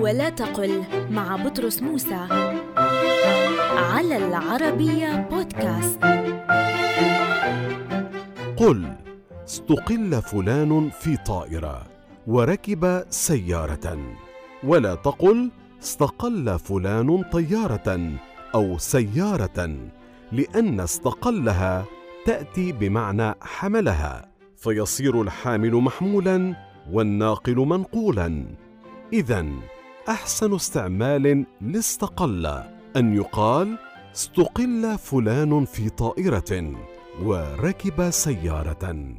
ولا تقل مع بطرس موسى على العربية بودكاست. قل استقل فلان في طائرة وركب سيارة. ولا تقل استقل فلان طيارة أو سيارة لأن استقلها تأتي بمعنى حملها. فيصير الحامل محمولا والناقل منقولا. إذا أحسن استعمال لاستقل أن يقال استقل فلان في طائرة وركب سيارة.